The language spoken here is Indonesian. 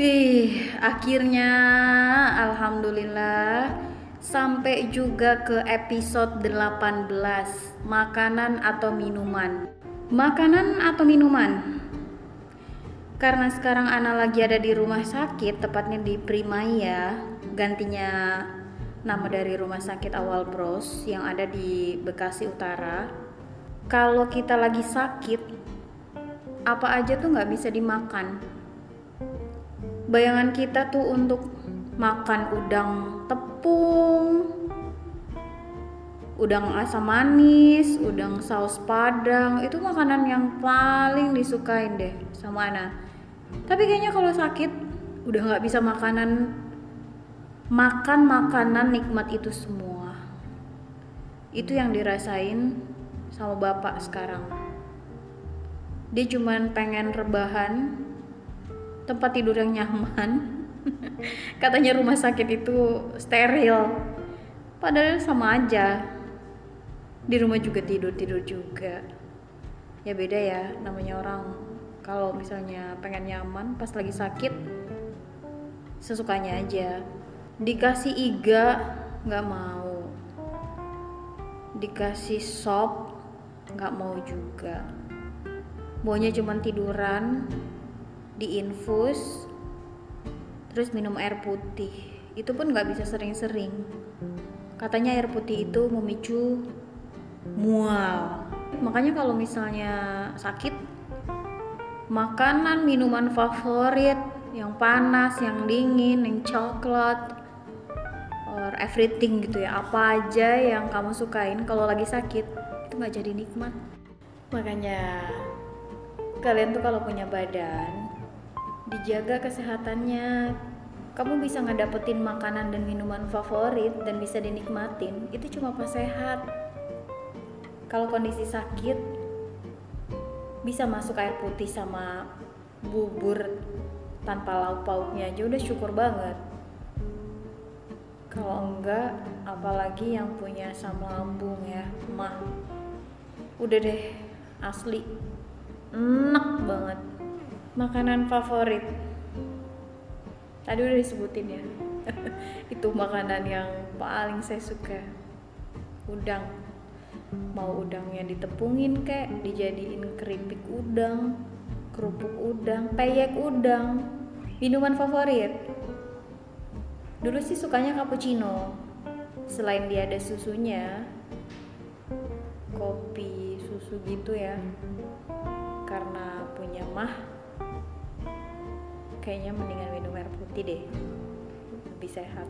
Wih, akhirnya alhamdulillah sampai juga ke episode 18 makanan atau minuman. Makanan atau minuman? Karena sekarang Ana lagi ada di rumah sakit, tepatnya di Primaya, gantinya nama dari rumah sakit awal Bros yang ada di Bekasi Utara. Kalau kita lagi sakit, apa aja tuh nggak bisa dimakan bayangan kita tuh untuk makan udang tepung, udang asam manis, udang saus padang, itu makanan yang paling disukain deh sama Ana. Tapi kayaknya kalau sakit udah nggak bisa makanan makan makanan nikmat itu semua. Itu yang dirasain sama bapak sekarang. Dia cuman pengen rebahan, tempat tidur yang nyaman. Katanya rumah sakit itu steril. Padahal sama aja. Di rumah juga tidur tidur juga. Ya beda ya namanya orang. Kalau misalnya pengen nyaman pas lagi sakit sesukanya aja. Dikasih iga nggak mau. Dikasih sop nggak mau juga. Maunya cuman tiduran diinfus terus minum air putih. Itu pun nggak bisa sering-sering. Katanya air putih itu memicu mual. Makanya kalau misalnya sakit makanan minuman favorit yang panas yang dingin yang coklat or everything gitu ya. Apa aja yang kamu sukain kalau lagi sakit itu nggak jadi nikmat. Makanya kalian tuh kalau punya badan dijaga kesehatannya. Kamu bisa ngedapetin makanan dan minuman favorit dan bisa dinikmatin itu cuma pas sehat. Kalau kondisi sakit bisa masuk air putih sama bubur tanpa lauk pauknya aja udah syukur banget. Kalau enggak apalagi yang punya asam lambung ya mah. Udah deh asli. Enak banget makanan favorit. Tadi udah disebutin ya. Itu makanan yang paling saya suka. Udang. Mau udangnya ditepungin kek dijadiin keripik udang kerupuk udang peyek udang. Minuman favorit? Dulu sih sukanya cappuccino. Selain dia ada susunya kopi susu gitu ya. Karena punya mah kayaknya mendingan minum air putih deh. Lebih sehat